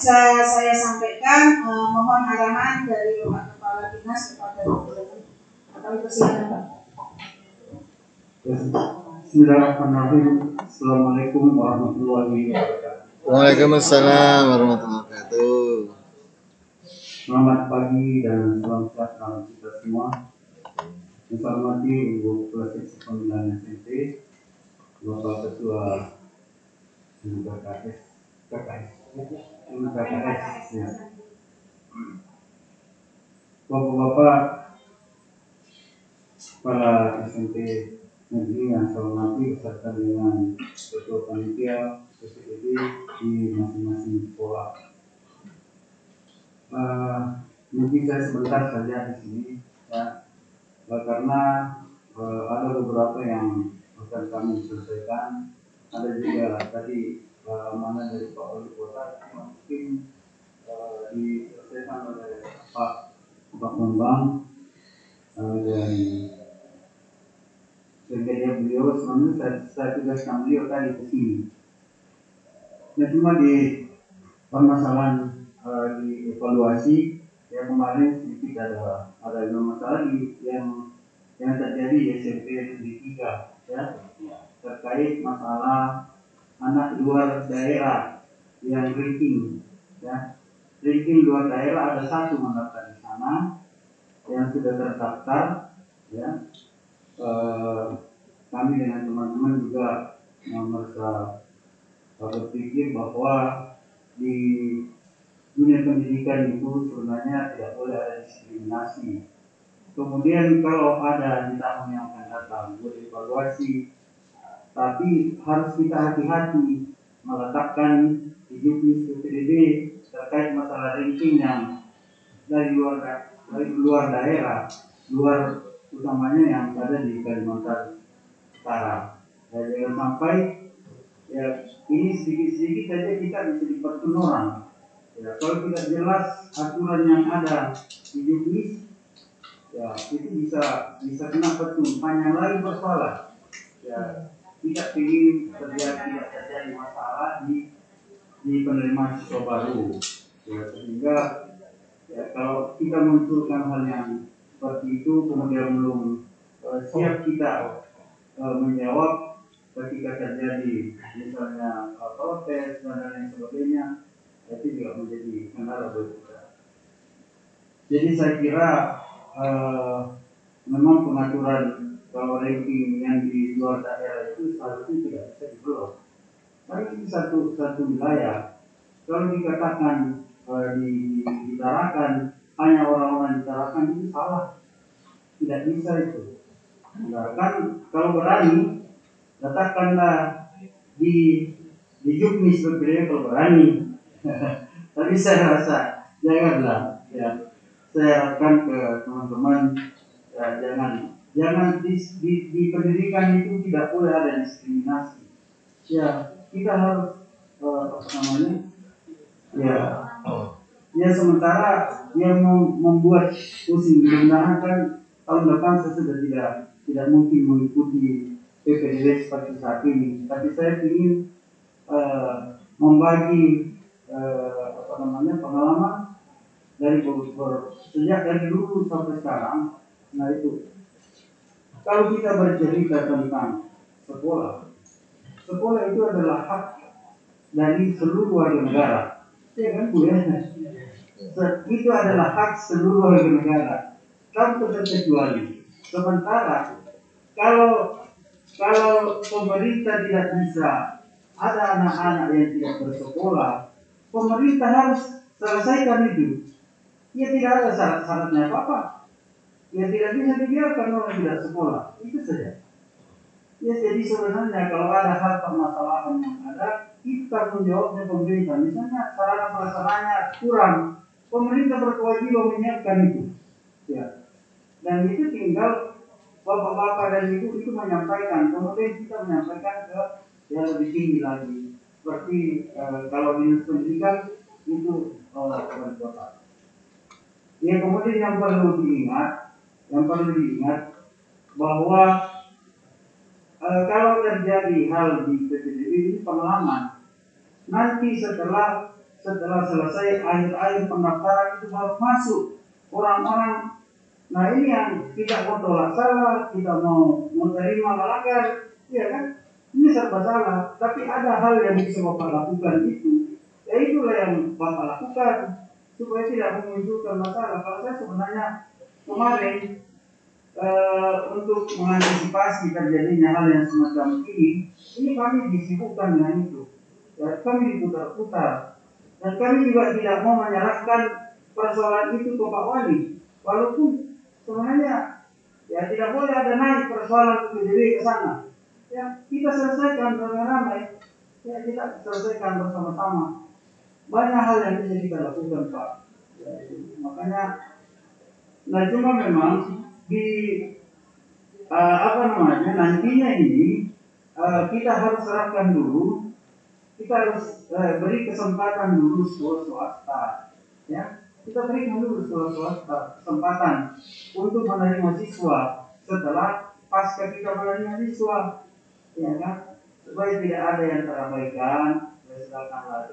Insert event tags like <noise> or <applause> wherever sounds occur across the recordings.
Bisa saya sampaikan eh, mohon arahan dari Bapak Kepala Dinas kepada teman-teman. Kami persilakan Pak. Bismillahirrahmanirrahim. Assalamualaikum warahmatullahi wabarakatuh. Waalaikumsalam warahmatullahi wabarakatuh. Selamat pagi dan salam sejahtera untuk kita semua. Ibu Ketua Seksi Pemilihan SMP, Bapak Ketua KKS, KKS, Bapak-bapak kepala SMP negeri yang saya hormati beserta dengan ketua panitia PPDB di masing-masing sekolah. Eh, mungkin saya sebentar saja di sini ya Eh, karena eh, ada beberapa yang akan kami selesaikan ada juga tadi mana dari Pak Wali Kota mungkin eh, diselesaikan oleh Pak Pak Bambang eh, dan sehingga beliau sebenarnya saya, saya tugaskan beliau tadi ke sini. Nah cuma di permasalahan eh, di evaluasi ya kemarin sedikit ada ada lima masalah di, yang yang terjadi di SMP Negeri 3 ya terkait masalah anak luar daerah yang ranking ya ranking luar daerah ada satu mendaftar di sana yang sudah terdaftar ya eh, kami dengan teman-teman juga merasa berpikir bahwa di dunia pendidikan itu sebenarnya tidak boleh ada diskriminasi. Kemudian kalau ada di tahun yang akan datang boleh evaluasi, tapi harus kita hati-hati meletakkan di juknis PPDB terkait masalah ranking yang dari luar da- dari luar daerah, luar utamanya yang ada di Kalimantan Utara. Dan jangan sampai ya ini sedikit-sedikit saja kita bisa dipertun. Ya, kalau tidak jelas aturan yang ada di juknis, ya itu bisa bisa kena petun. Panjang lagi bersalah. Ya, tidak ingin terjadi tidak terjadi masalah di di penerimaan siswa baru. Ya, sehingga ya, kalau kita munculkan hal yang seperti itu kemudian belum eh, siap kita eh, menjawab ketika terjadi misalnya eh, protes dan lain sebagainya itu juga menjadi kendala bagi kita. Jadi saya kira eh, memang pengaturan kalau ranking yang di luar daerah itu seharusnya tidak bisa diblok. Tapi ini satu satu wilayah. Kalau dikatakan eh, di, di, ditarakan hanya orang-orang ditarakan itu salah. Tidak bisa itu. Nah, kan kalau berani letakkanlah di di juknis berbeda kalau berani. <laughs> Tapi saya rasa janganlah ya. Saya harapkan ke teman-teman ya, jangan jangan di, di, di pendidikan itu tidak boleh ada diskriminasi. Ya kita harus eh, apa namanya? Ya. Ya sementara yang mem- membuat pusing mudah-mudahan kan tahun depan saya sudah tidak tidak mungkin mengikuti PPDB seperti saat ini. Tapi saya ingin eh, membagi eh, apa namanya pengalaman dari ber- sejak dari dulu sampai sekarang nah itu kalau kita bercerita tentang sekolah sekolah itu adalah hak dari seluruh warga negara. Ya kan bu ya itu adalah hak seluruh warga negara. Tanpa terkecuali sementara kalau kalau pemerintah tidak bisa ada anak-anak yang tidak bersekolah pemerintah harus selesaikan itu. Ya tidak ada syarat-syaratnya apa-apa ya tidak bisa dibiarkan orang tidak sekolah itu saja. Ya jadi sebenarnya kalau ada hal permasalahan yang ada kita menjawabnya pemerintah. Misalnya sarana prasarannya kurang pemerintah berkewajiban menyiapkan itu. Ya. Dan itu tinggal bapak-bapak dan ibu itu menyampaikan. Kemudian kita menyampaikan ke yang lebih tinggi lagi. Seperti eh, kalau dinas pendidikan itu eh, wali kota. Ya kemudian yang perlu diingat yang perlu diingat bahwa eh, kalau terjadi hal di PPDB ini pengalaman nanti setelah setelah selesai akhir-akhir pendaftaran itu baru masuk orang-orang. Nah ini yang tidak mau tolak salah kita mau menerima melanggar ya kan? Ini serba salah tapi ada hal yang bisa bapak lakukan itu ya itulah yang bapak lakukan supaya tidak memunculkan masalah. Kalau saya sebenarnya kemarin eh, untuk mengantisipasi terjadinya hal yang semacam ini ini kami disibukkan dengan itu ya, kami diputar-putar dan kami juga tidak mau menyerahkan persoalan itu ke Pak Wali walaupun sebenarnya ya tidak boleh ada naik persoalan PBB ke sana. Ya, kita selesaikan ramai-ramai. Ya, kita selesaikan bersama-sama. Banyak hal yang bisa kita lakukan, Pak. Ya, makanya, nah cuma memang di uh, apa namanya nantinya ini uh, kita harus serahkan dulu, kita harus uh, beri kesempatan dulu swasta, ya. Kita berikan dulu swasta kesempatan untuk menerima siswa setelah pasca kita menerima siswa ya kan? Supaya tidak ada yang terabaikan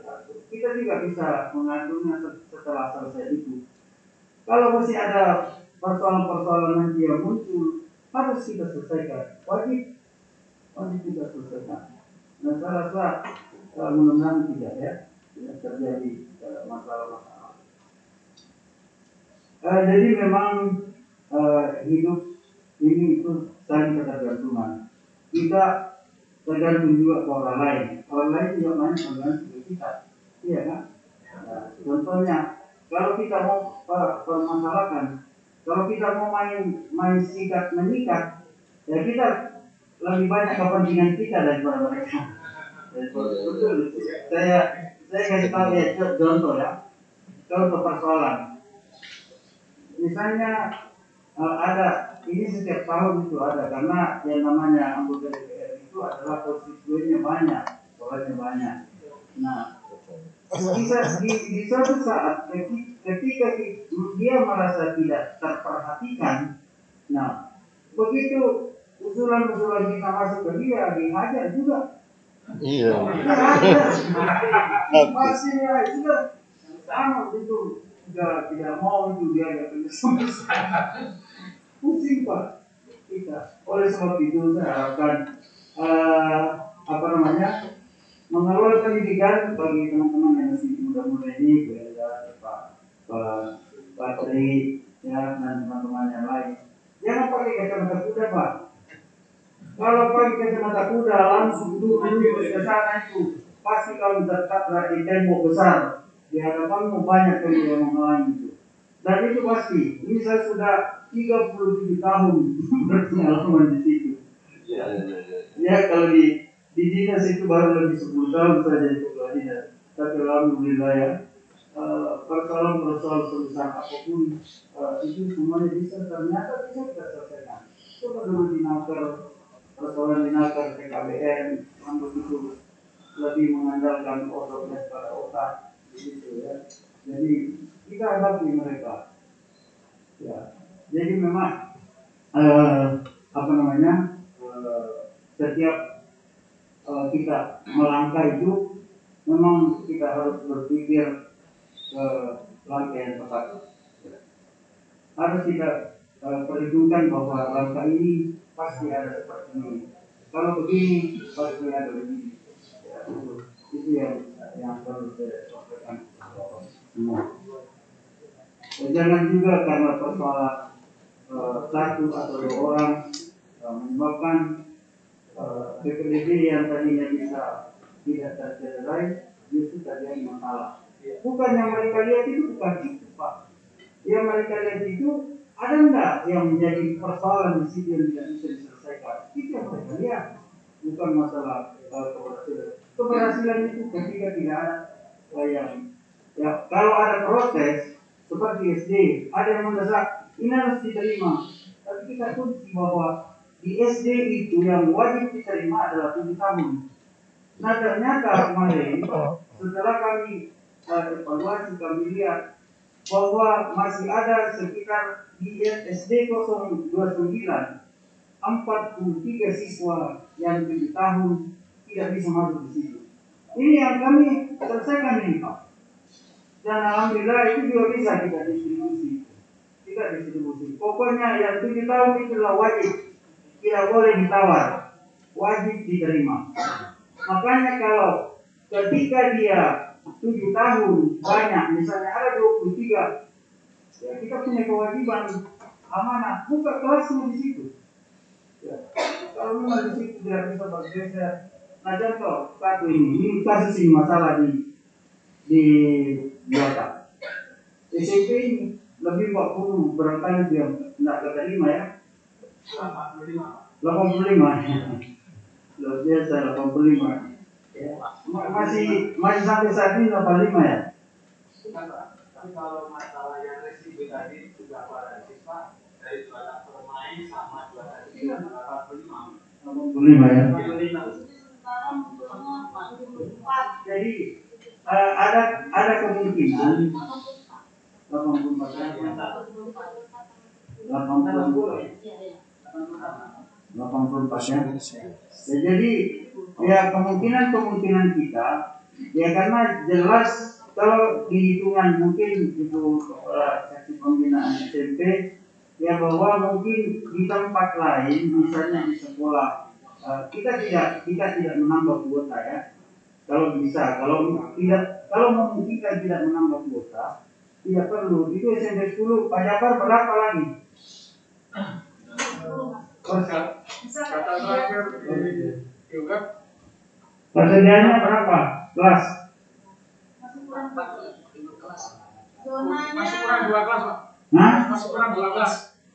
diatur kita juga bisa mengaturnya setelah selesai itu kalau masih ada persoalan-persoalan nanti yang muncul harus kita selesaikan wajib wajib kita selesaikan dan saya rasa uh, mudah-mudahan tidak ya tidak terjadi masalah-masalah Uh, jadi memang uh, hidup ini itu saling ketergantungan. Kita tergantung juga ke orang lain. Orang lain juga banyak tergantung kita. Iya kan? Nah, contohnya, kalau kita mau permasalahkan, kalau kita mau main main sikat menyikat, ya kita lebih banyak kepentingan kita daripada mereka. Betul. Saya saya kasih tahu ya contoh ya. Contoh persoalan misalnya uh, ada ini setiap tahun itu ada karena yang namanya anggota DPR itu adalah konstituennya banyak, soalnya banyak. Nah, bisa di, di suatu saat ketika dia merasa tidak terperhatikan, nah begitu usulan-usulan kita masuk ke dia dihajar juga. Iya. Pasti ya juga. Sama itu tidak tidak mau itu dia nggak punya pusing pak. Kita. Oleh sebab itu saya harapkan uh, apa namanya mengelola pendidikan bagi teman-teman yang masih muda-muda ini ya pak pak pak Tri ya dan teman-teman yang lain jangan pakai kacamata kuda pak kalau pakai kacamata kuda langsung duduk ke sana itu pasti kalau tetap di tembok besar di hadapanmu banyak yang menghalangi itu. Dan itu pasti, ini saya sudah 37 tahun <laughs> berpengalaman di situ. Ya, ya, ya. ya kalau di di dinas itu baru lebih 10 tahun saja kepala dinas. Tapi alhamdulillah ya, persoalan-persoalan sebesar apa pun uh, itu semuanya bisa ternyata bisa kita selesaikan. Coba dulu di persoalan di nakar PKBN, yang begitu lebih mengandalkan otaknya pada otak gitu ya. Jadi kita hadapi mereka. Ya, jadi memang uh, apa namanya uh, setiap uh, kita melangkah itu memang kita harus berpikir ke langkah yang tepat. Harus kita uh, perhitungkan bahwa langkah ini pasti ada seperti ini. Kalau begini pasti ada begini. Ya, itu, yang yang perlu saya Ya, jangan juga karena persoalan uh, satu atau dua orang uh, menyebabkan uh, yang tadinya bisa tidak tercederai justru terjadi masalah. Bukan yang mereka lihat itu bukan itu pak. Yang mereka lihat itu ada enggak yang menjadi persoalan di situ yang tidak bisa diselesaikan? Itu yang mereka lihat. Bukan masalah uh, keberhasilan. Keberhasilan itu ketika tidak ada uh, yang Ya, kalau ada protes seperti SD, ada yang mendesak, ini harus diterima. Tapi kita kunci bahwa di SD itu yang wajib diterima adalah tujuh tahun. Nah ternyata kemarin setelah kami uh, evaluasi kami lihat bahwa masih ada sekitar di SD 029 43 siswa yang tujuh tahun tidak bisa masuk di situ. Ini yang kami selesaikan ini Pak dan alhamdulillah itu juga bisa kita distribusi kita distribusi pokoknya yang tujuh tahun itu adalah wajib tidak boleh ditawar. Wajib diterima. Makanya kalau ketika dia tujuh tahun banyak misalnya ada 23 ya kita punya kewajiban amanah. Buka kelasnya di situ. Ya. kalau memang di situ tidak bisa bergeser. Nah contoh satu ini. Ini kasus ini masalah di di Batak SMP ini lebih 40 barangkali dia tidak keterima ya 85 luar biasa 85 ya. masih masih sampai saat ini 85 ya? Tapi kalau masalah yang tadi juga para siswa dari juara permain sama juara puluh lima. 85 ya? Sekarang umurnya 44. jadi eh, ada ada kemungkinan 84 ya 80 84 ya. jadi ya kemungkinan kemungkinan kita ya karena jelas kalau dihitungan mungkin itu uh, seksi pembinaan SMP ya bahwa mungkin di tempat lain misalnya di sekolah uh, kita tidak kita tidak menambah kuota ya kalau bisa kalau tidak kalau memungkinkan tidak menambah kuota tidak perlu itu SMP 10 Pak berapa lagi? Bisa kata terakhir juga Persediaannya berapa? Kelas? masih kurang masih kurang dua kelas pak Hah? masih kurang dua kelas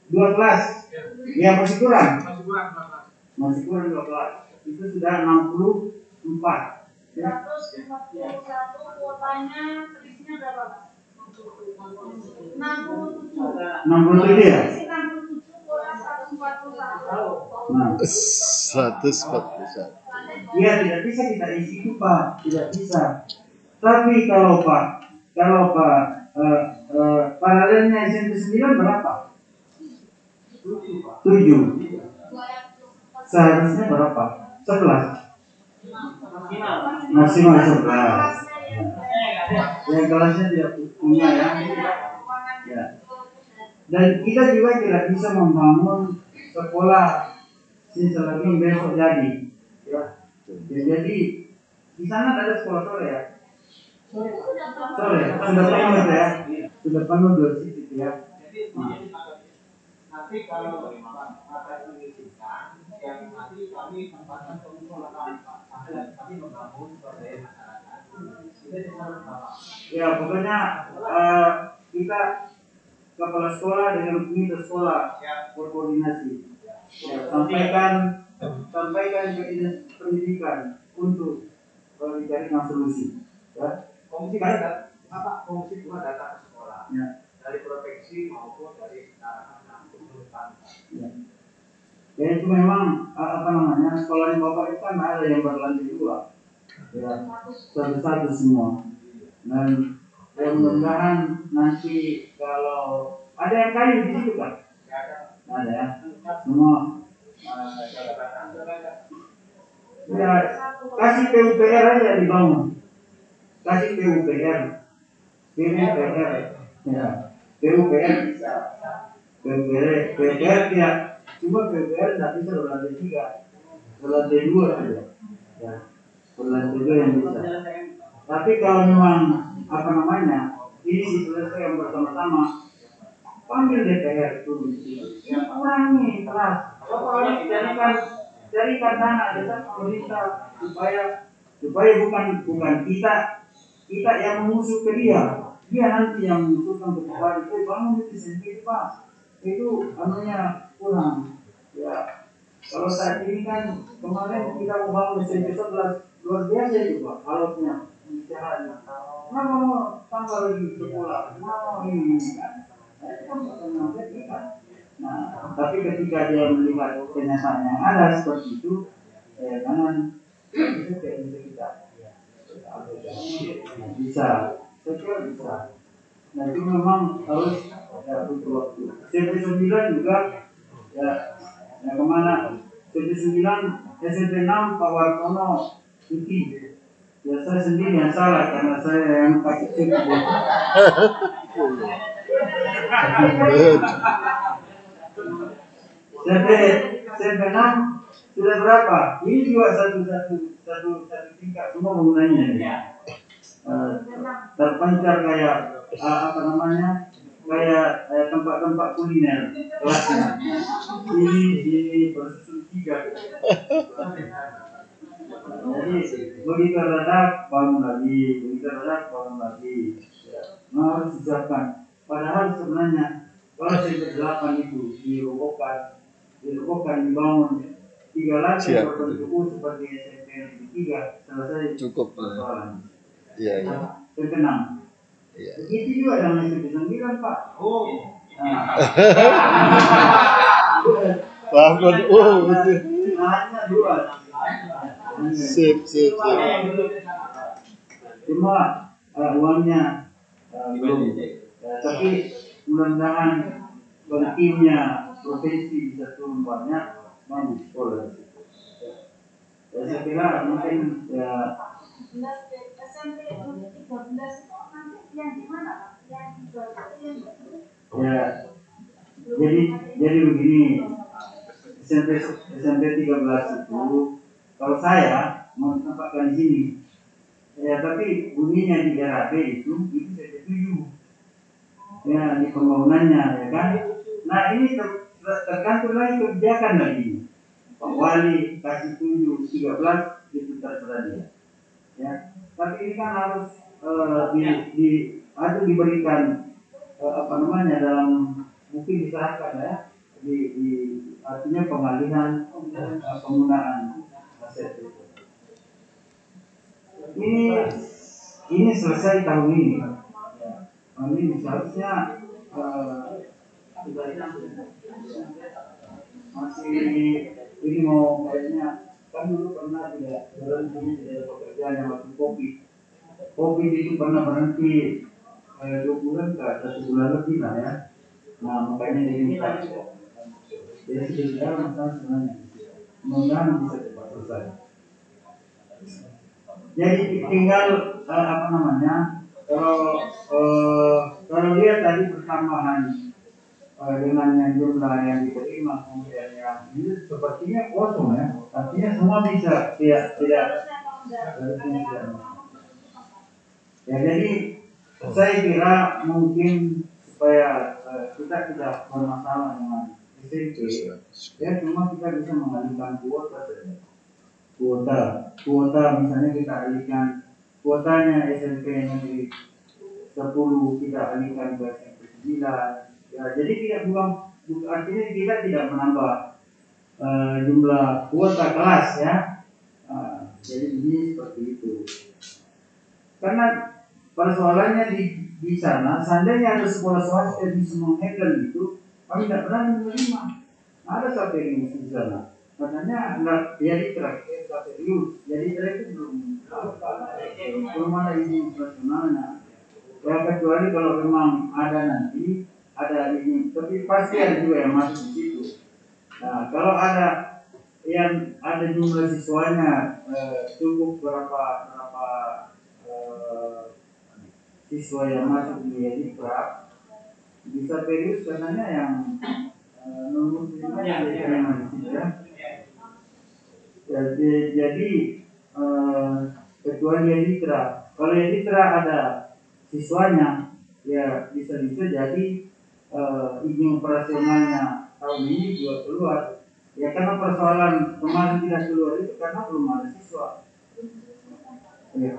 Dua kelas? ya Ya masih kurang. masih kurang dua kelas Masih kurang dua kelas. Itu sudah 64. Ya. 141 kuotanya terisinya berapa? 67. 67 ya? Terisi 67 kuota 141. Nah, 141. iya tidak bisa kita isi itu Pak, tidak bisa. Tapi kalau Pak, kalau Pak, eh, eh, paralelnya SMP 9 berapa? 7. Seharusnya berapa? 11. Maksimal 11. Yang kelasnya tidak punya ya. Ya. Dan kita juga tidak bisa membangun sekolah selagi besok jadi. Ya. Ya, jadi di sana ada sekolah sore ya. Sore sudah penuh itu ya. Sudah penuh dua situ ya. jadi jadi nanti kalau akan mengizinkan yang nanti kami tempatkan pengusulan kami membangun swadaya masyarakat Ya pokoknya eh, kita kepala sekolah dengan komite sekolah berkoordinasi. Ya, sampaikan sampaikan ke dinas pendidikan untuk eh, dicarikan solusi. Ya. komisi data apa komisi dua data ke sekolah Ya. dari provinsi maupun dari karangan pengurusan Ya. Ya itu memang eh, apa namanya sekolah di bapak itu kan ada yang berlanjut dua, ya satu-satu semua. Dan ya mudah-mudahan nanti kalau ada yang kayu di situ kan? ya ada. Ada ya, semua. ya kasih PUPR aja dibangun, kasih PUPR, PUPR, ya. PUPR bisa, PUPR, PUPR tidak cuma PUPR tidak bisa berlantai tiga, berlantai dua saja, ya. Berlantai dua yang bisa. Tapi kalau memang apa namanya ini diselesaikan bersama-sama, panggil DPR sini. Ya, kurangi keras. Bapak jadikan jadikan dana desa pemerintah supaya supaya bukan bukan kita kita yang mengusung ke dia, dia nanti yang mengusulkan ke Bapak itu bangun itu sendiri pak. Itu anunya kurang. Ya kalau saat ini kan kemarin kita mau bangun SMP 11 luar biasa itu pak alotnya kan? Nah, kan ya kan? Nah, tapi ketika dia melihat kenyataan yang ada seperti itu, eh, jangan itu kayak kita bisa, saya bisa. Nah itu memang harus ya, butuh waktu. SMP 9 juga ya, ya ke mana? SMP 9, SMP 6 Pak Wartono cuti Ya saya sendiri yang salah karena saya yang pakai chip. CP CP 6 sudah berapa? Ini juga satu satu satu satu tingkat semua bangunannya. Ya. Eh, terpancar kayak eh, apa namanya kayak eh, tempat-tempat kuliner kelasnya. Ini ini bersusun tiga. <laughs> Jadi begitu redak bangun lagi, begitu redak bangun lagi. Ya, nah, harus disiapkan. Padahal sebenarnya kalau SMP 8 itu dirobohkan, dirobohkan dibangun tiga lantai Siap. berbentuk seperti SMP yang tiga selesai Cukup. persoalan. Iya, iya. 6. Iya. Begitu juga dengan SMP 9 Pak. Oh, Nah, <laughs> Bangun. Oh, hanya dua. Sip, sip, sip. Cuma eh, uangnya eh, belum. Ya, tapi mudah-mudahan provinsi bisa turun banyak, bagus sekolah. Ya, saya kira mungkin ya SMP 13 itu nanti yang di mana Pak? Yang di Jawa yang ya jadi jadi begini SMP SMP 13 itu kalau saya mau tempatkan di sini ya tapi bunyinya di daerah B itu itu saya setuju ya di pembangunannya ya kan? Nah ini ter- ter- tergantung lagi kebijakan lagi. Pak Wali kasih tunjuk 13 itu terserah dia ya. Tapi ini kan harus eh, di, di harus diberikan eh, apa namanya dalam mungkin diserahkan ya. Di, di artinya pengalihan eh, penggunaan. Ini ini selesai tahun ini. Ya. Tahun ini seharusnya eh, masih ini mau kayaknya kan dulu pernah tidak berhenti dari pekerjaan yang waktu covid covid itu pernah berhenti eh, dua bulan ke satu bulan lebih lah ya nah makanya dia minta jadi ada masalah sebenarnya mudah-mudahan bisa selesai jadi tinggal eh, apa namanya kalau eh, kalau dia tadi bertambahan eh, dengan yang jumlah yang diterima kemudian yang ini sepertinya kosong ya. Artinya semua bisa tidak tidak ya jadi saya kira mungkin supaya eh, kita tidak bermasalah dengan SMP ya cuma kita bisa mengalihkan kuota saja kuota. Kuota misalnya kita alihkan kuotanya SMP negeri 10 kita alihkan ke SMP 9 ya jadi tidak bukan bu- artinya kita tidak menambah eh, jumlah kuota kelas ya. Ah, jadi ini seperti itu. Karena persoalannya di di sana seandainya ada sekolah swasta yang bisa menghandle itu kami tidak pernah menerima. Ada satu yang di sana katanya enggak ya di track serius jadi track itu belum belum ada izin operasionalnya ya kecuali kalau memang ada nanti ada izin tapi pasti ada juga yang masuk di situ. Nah kalau ada yang ada jumlah siswanya eh, cukup berapa berapa eh, siswa yang masuk di Yadikra bisa serius katanya yang eh, non muslim aja yang di situ ya jadi, jadi eh, kecuali Yadikra kalau Yadikra ada siswanya ya bisa-bisa jadi eh, izin operasionalnya tahun ini juga keluar. Ya karena persoalan kemarin tidak keluar itu karena belum ada siswa. Ya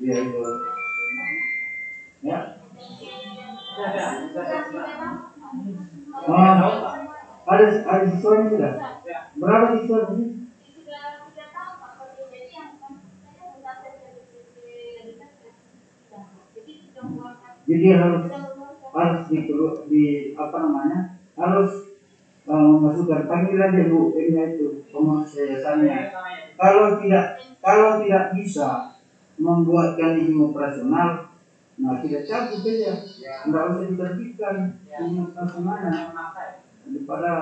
ya itu ya. Oh, ada ada siswanya sudah? Berapa siswa ini jadi harus harus di, di apa namanya harus memasukkan panggilan dia bu ini itu pengurus yayasannya kalau tidak kalau tidak bisa membuatkan ini operasional nah kita cabut saja tidak usah diterbitkan ini operasionalnya daripada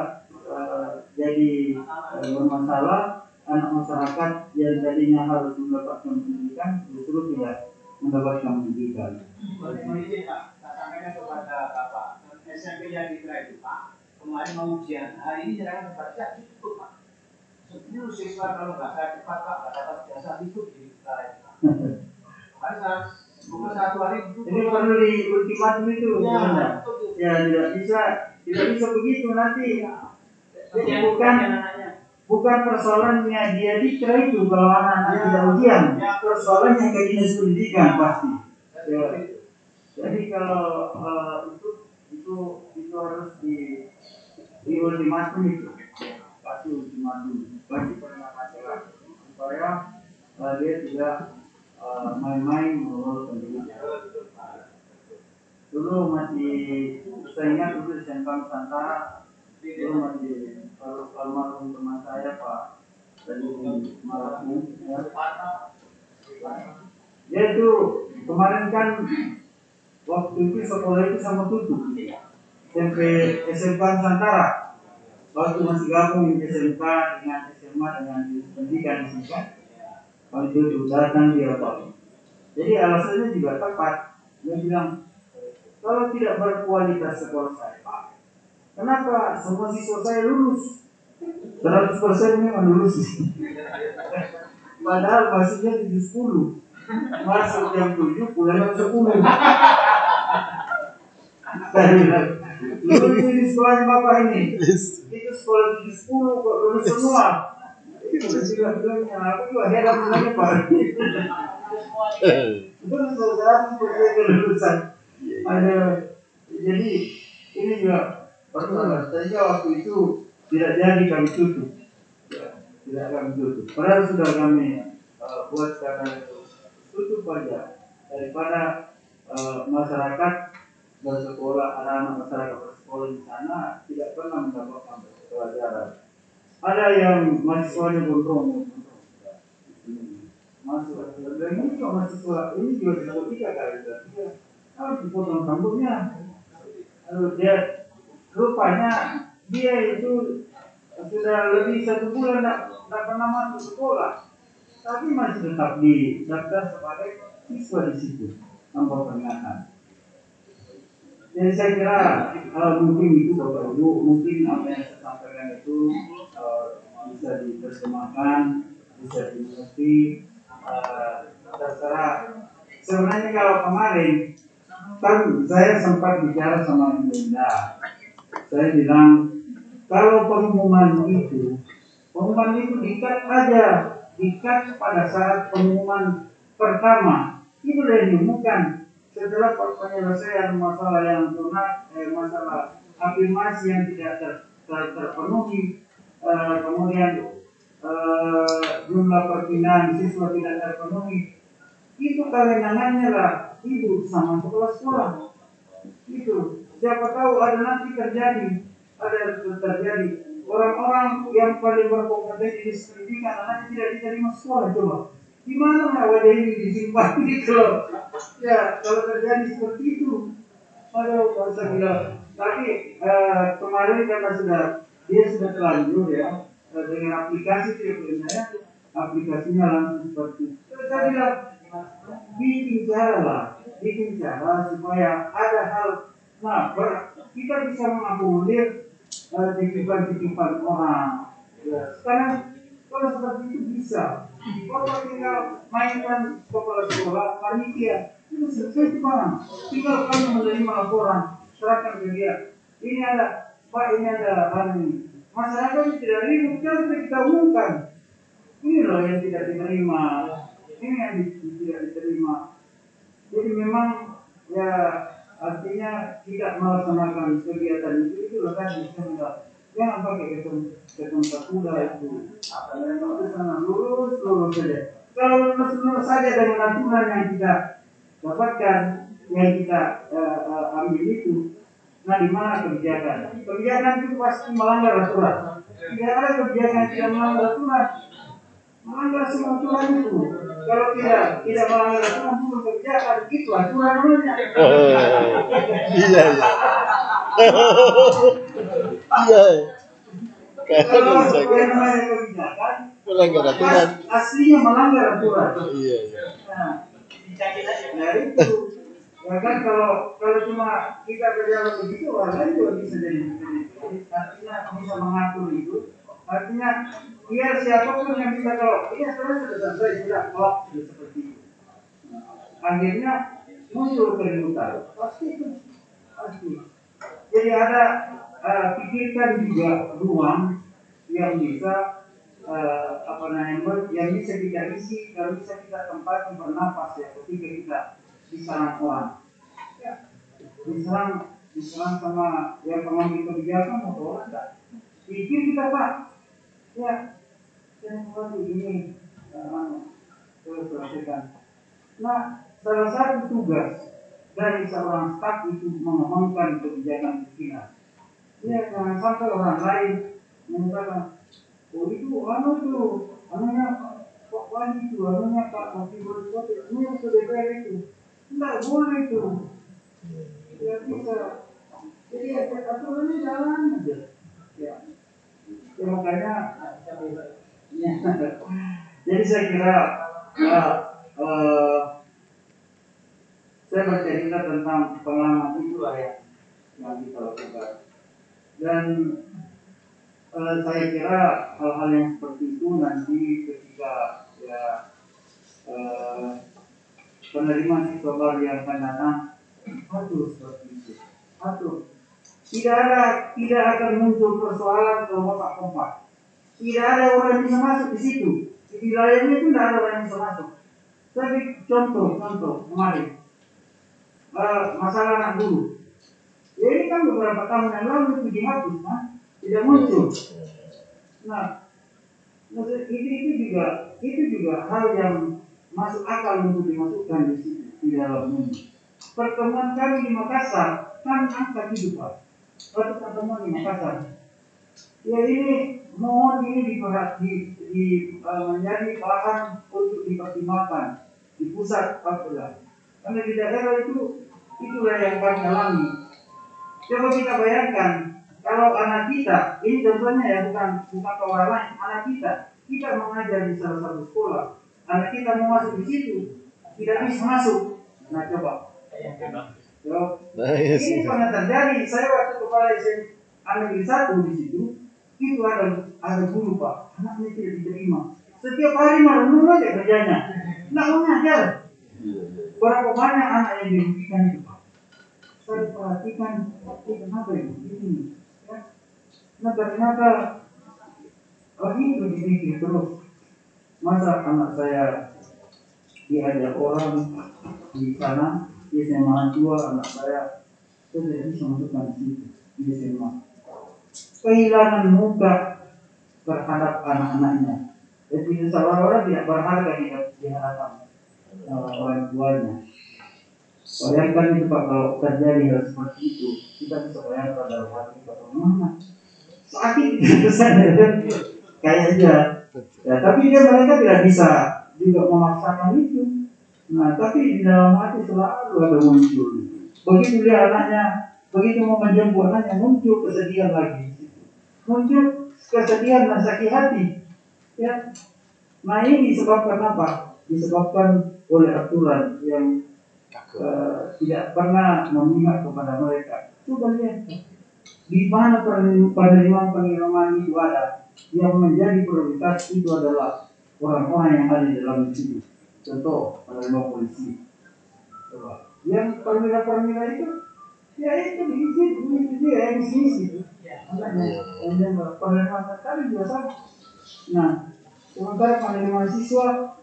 uh, jadi uh, bermasalah anak masyarakat yang tadinya harus mendapatkan pendidikan justru tidak mendapatkan pendidikan. Kondisi Pak, saya sampaikan kepada Bapak SMP yang di itu Pak, kemarin mau ujian, hari ini jangan baca cukup Pak. Sepuluh siswa kalau saya cepat Pak, nggak dapat jasa itu di Kitra itu Pak. Kemarin saya cuma satu hari itu. Ini perlu di ultimatum itu. Ya. Ya tidak bisa, tidak bisa begitu nanti. Ya, bukan. Bukan persoalannya dia dikira itu kalau anak-anak Ya. tidak ujian. Ya. Persoalannya ke dinas pendidikan pasti. Ya. Jadi kalau eh, itu itu itu harus di di ultimatum itu pasti ultimatum bagi masyarakat supaya eh, dia tidak eh, main-main mengurus pendidikan. Dulu masih saya ingat dulu di Nusantara masih kalau almarhum teman saya Pak. Malang ya. Dia itu kemarin kan waktu itu sekolah itu sama tutup SMP SMK Nusantara. Waktu masih gabung SMK dengan SMA dengan pendidikan kan waktu itu datang dia Pak. Jadi alasannya juga tepat. Dia bilang kalau tidak berkualitas sekolah saya Pak kenapa? Semua siswa saya lulus. 100% memang lulus. Padahal masihnya 70 masuk jam 7 pulang jam 10 saya bilang lu ini sekolahnya bapak ini. Itu sekolah 70 kok lulus semua? Itu sudah bilangnya aku juga heran itu saudara seperti kelulusan ada jadi ini juga persoalan sehingga waktu itu tidak jadi kami tutup. Ya, tidak kami tutup. Padahal sudah kami eh, buat karena itu. Tutup aja daripada eh, masyarakat bersekolah anak-anak masyarakat bersekolah di sana tidak pernah mendapatkan pelajaran. Ada yang mahasiswanya gondrong masuk dan ini juga mahasiswa ini juga disebut tiga kali. Dan harus dipotong rambutnya. Lalu dia rupanya dia itu sudah lebih satu bulan tidak pernah masuk sekolah. Tapi masih tetap di daftar sebagai siswa di situ tanpa peringatan. Jadi saya kira uh, mungkin itu bapak ibu mungkin apa yang saya sampaikan itu uh, bisa diterjemahkan bisa dimengerti. Uh, terserah. Sebenarnya kalau kemarin kan saya sempat bicara sama Ibu Indah saya bilang kalau pengumuman itu pengumuman itu dikat aja dikat pada saat pengumuman pertama. Itu yang diumumkan. Setelah penyelesaian masalah yang tunai eh, masalah afirmasi yang tidak ter, ter- terpenuhi. Eh, kemudian eh, jumlah perpindahan siswa tidak terpenuhi. Itu kewenangannya lah ibu sama sekolah-sekolah. Itu siapa tahu ada nanti terjadi. Ada terjadi. Orang-orang yang paling berkompetensi di pendidikan anaknya tidak diterima sekolah coba. Di mana ya wajah ini disimpan <laughs> gitu? Ya kalau terjadi seperti itu aduh usah bilang tapi eh, kemarin karena sudah dia sudah terlanjur ya eh, dengan aplikasi tidak saya aplikasinya langsung seperti itu. Saya bilang bikin cara lah bikin cara supaya ada hal nah ber- kita bisa mengakomodir eh, titipan-titipan orang. Ya. sekarang kalau seperti itu bisa. Bapak tinggal mainkan kepala sekolah panitia itu selesai bang tinggal kami menerima laporan serahkan ke dia. Ini ada pak ini ada anu ini. Masyarakat tidak ribut kan kita umumkan. Ini loh yang tidak diterima. Ini yang tidak diterima. Jadi memang ya artinya tidak melaksanakan kegiatan itu itu loh kan bisa enggak jangan pakai ketum ketum kuda itu. Apa namanya ke sana lurus lurus saja. Kalau lurus lurus saja dengan aturan yang kita dapatkan yang kita eh, eh, ambil itu nah di mana kebijakan? Kebijakan itu pasti melanggar aturan. Tidak ada kebijakan yang melanggar aturan melanggar semua aturan itu kalau tidak tidak melanggar aturan itu kebijakan itu aturan namanya Iya, iya. Iya. kalau yang namanya kebijakan Melanggar aturan. As- aslinya melanggar aturan Iya, iya. nah, nah itu ya kan kalau kalau cuma kita berjalan begitu orang lain juga bisa jadi jadi artinya bisa mengatur itu artinya biar siapa pun yang bisa kalau iya sekarang sudah selesai sudah klop sudah seperti itu. Akhirnya muncul keributan. Pasti itu pasti. Jadi ada eh, pikirkan juga ruang yang bisa eh, apa namanya yang bisa kita isi yang bisa kita tempati bernapas ya ketika kita diserang orang. Ya diserang diserang sama yang pengambil kebijakan atau orang enggak pikir kita pak. Ya yang ini selesaikan nah salah satu tugas dari seorang staf itu mengembangkan kebijakan pimpinan ya jangan sampai orang lain mengatakan oh itu anu itu anunya Pak Wali itu anunya Pak ini yang ke DPR itu. Tidak boleh itu. Ya bisa. Jadi ya aturannya jalan aja. Ya. Ya makanya <laughs> jadi saya kira ya, eh, saya bercerita tentang pengalaman itu lah ya yang kita lakukan. Dan eh, saya kira hal-hal yang seperti itu nanti ketika ya eh, penerimaan siswa baru yang akan datang atur seperti itu atur tidak ada tidak akan muncul persoalan kelompok kompak tidak ada orang yang bisa masuk di situ. Di wilayahnya itu tidak ada orang yang bisa masuk. Tapi contoh contoh kemarin. Eh, masalah anak guru. Ya ini kan beberapa tahun yang lalu itu dihapus kan? Tidak muncul. Nah maksud itu itu juga itu juga hal yang masuk akal untuk dimasukkan di di dalam ini. Pertemuan kami di Makassar kan angkat hidup waktu pertemuan di Makassar. Ya ini mohon ini diperhati di, eh, menjadi bahan untuk dipertimbangkan di pusat Papua karena di daerah itu itulah yang kami alami. Coba kita bayangkan kalau anak kita ini contohnya ya bukan bukan orang lain anak kita kita mengajar di salah satu sekolah. Anak kita mau masuk di situ tidak bisa masuk. Nah coba. Yo, Nice. ini pernah terjadi. Saya waktu kepala SMA negeri satu di situ, itu ada ada guru pak, anaknya tidak diterima. Setiap hari merenung aja kerjanya, nggak mengajar. Iya, iya. Berapa banyak anak yang dirugikan itu pak? Saya perhatikan, eh, kenapa ini? Ini, ya. Nah ternyata oh itu dipikir terus. Masa anak saya diajak orang di sana, di SMA dua anak saya saya tidak bisa masukkan di situ di SMA. Kehilangan muka terhadap anak-anaknya. Jadi salah orang tidak berharga di, hadapan orang tuanya. Bayangkan itu Pak kalau terjadi hal seperti itu, kita bisa bayangkan dalam hati kita mana sakit kesannya <laughs> kan kayaknya. Ya tapi dia mereka tidak bisa juga memaksakan itu. Nah tapi di dalam hati selalu ada muncul. Begitu dia anaknya, begitu mau menjemput anaknya muncul kesedihan lagi. Muncul kesedihan dan sakit hati. Ya. Nah ini disebabkan apa? Disebabkan oleh aturan yang eh, tidak pernah memihak kepada mereka. Coba lihat di mana pener- penerimaan penerimaan itu ada yang menjadi prioritas itu adalah orang-orang yang ada di dalam situ. Contoh penerima polisi. Coba. Yang perwira-perwira itu ya itu di situ, itu dia yang di sini. Makanya penerimaan terkali juga sama. Nah, sementara penerimaan siswa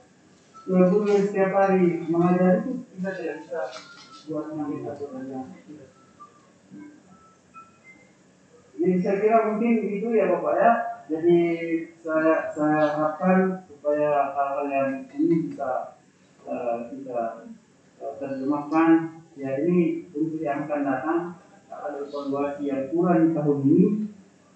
ya guru yang setiap hari mengajar itu kita tidak bisa buat yang tidak jadi saya kira mungkin itu ya Bapak ya. Jadi saya saya harapkan supaya hal-hal yang ini bisa eh, kita eh, terjemahkan. Ya ini untuk yang akan datang evaluasi yang kurang di tahun ini.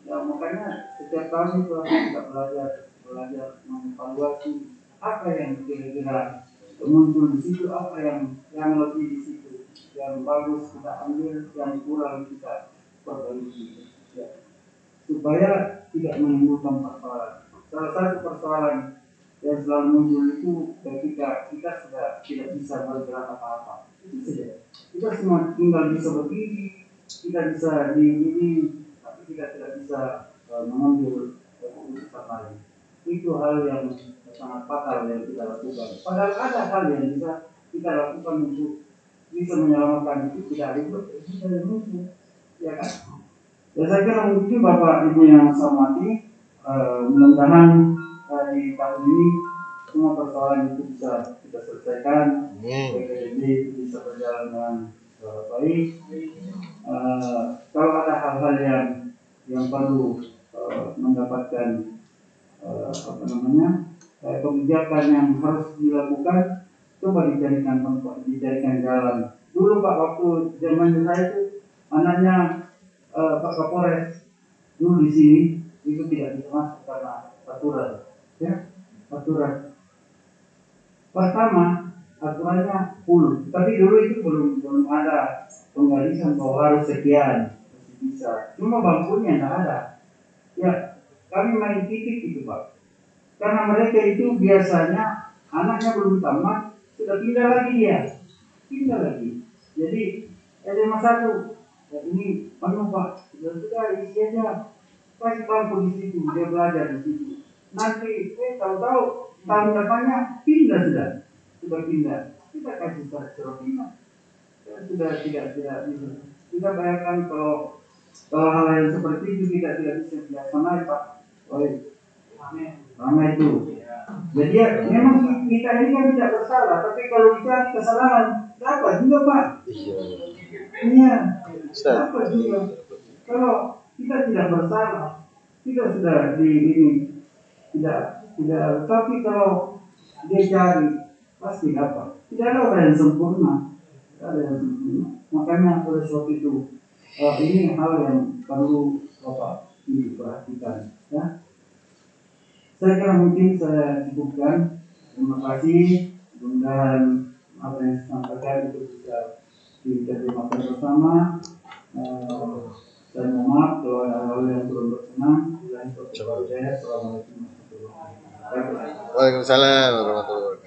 Ya makanya setiap tahun itu kita belajar belajar mengevaluasi apa yang kira-kira muncul di situ, apa yang yang lebih di situ, yang bagus kita ambil, yang kurang kita perbaiki ya, supaya tidak menimbulkan persoalan. salah satu persoalan yang selalu muncul itu ketika kita sudah tidak bisa bergerak apa-apa. Itu saja. Kita semua tinggal bisa berdiri, kita bisa di ini, tapi kita tidak bisa uh, mengambil keputusan lain. Itu hal yang sangat fatal yang kita lakukan. Padahal ada hal yang bisa kita lakukan untuk bisa menyelamatkan itu tidak itu kita ya kan? Ya saya kira mungkin Bapak Ibu yang saya hormati, uh, mudah-mudahan uh, di tahun ini semua persoalan itu bisa kita selesaikan. PKDB itu bisa berjalan dengan baik. Uh, kalau ada hal-hal yang yang perlu uh, mendapatkan uh, apa namanya uh, kebijakan yang harus dilakukan, coba dicarikan tempat, dicarikan jalan. Dulu Pak waktu zaman saya itu anaknya uh, Pak Kapolres dulu di sini itu tidak bisa masuk karena aturan, ya aturan. Pertama aturannya full, tapi dulu itu belum belum ada penggalisan bahwa harus sekian bisa. Cuma bangkunya tidak ada. Ya kami main titik itu Pak. Karena mereka itu biasanya anaknya belum tamat sudah pindah lagi dia, pindah lagi. Jadi SMA satu ya ini penuh Pak, sudah sudah isi aja kasih bangku di situ, dia belajar di situ. Nanti eh tahu-tahu tahun depannya pindah sudah, sudah pindah. Kita kasih surat pindah. Ya, sudah tidak tidak bisa. Kita bayangkan kalau kalau hal yang seperti itu kita tidak bisa dilaksanakan Pak. Oleh ramai itu. Jadi ya, memang kita ini kan tidak bersalah, tapi kalau dicari kesalahan dapat juga Pak. Iya. Iya, dapat juga. Kalau kita tidak bersalah, kita sudah di ini tidak tidak. Tapi kalau dia cari pasti dapat. Tidak ada orang yang sempurna. Tidak ada yang sempurna. Makanya oleh sebab itu eh, ini hal yang perlu bapak diperhatikan. Ya. Saya kira mungkin saya cukupkan. Terima kasih. Mudah-mudahan apa yang saya sampaikan itu bisa diterjemahkan bersama. Eh, saya mohon maaf kalau ada hal yang belum berkenan. Assalamualaikum warahmatullahi wabarakatuh. Waalaikumsalam warahmatullahi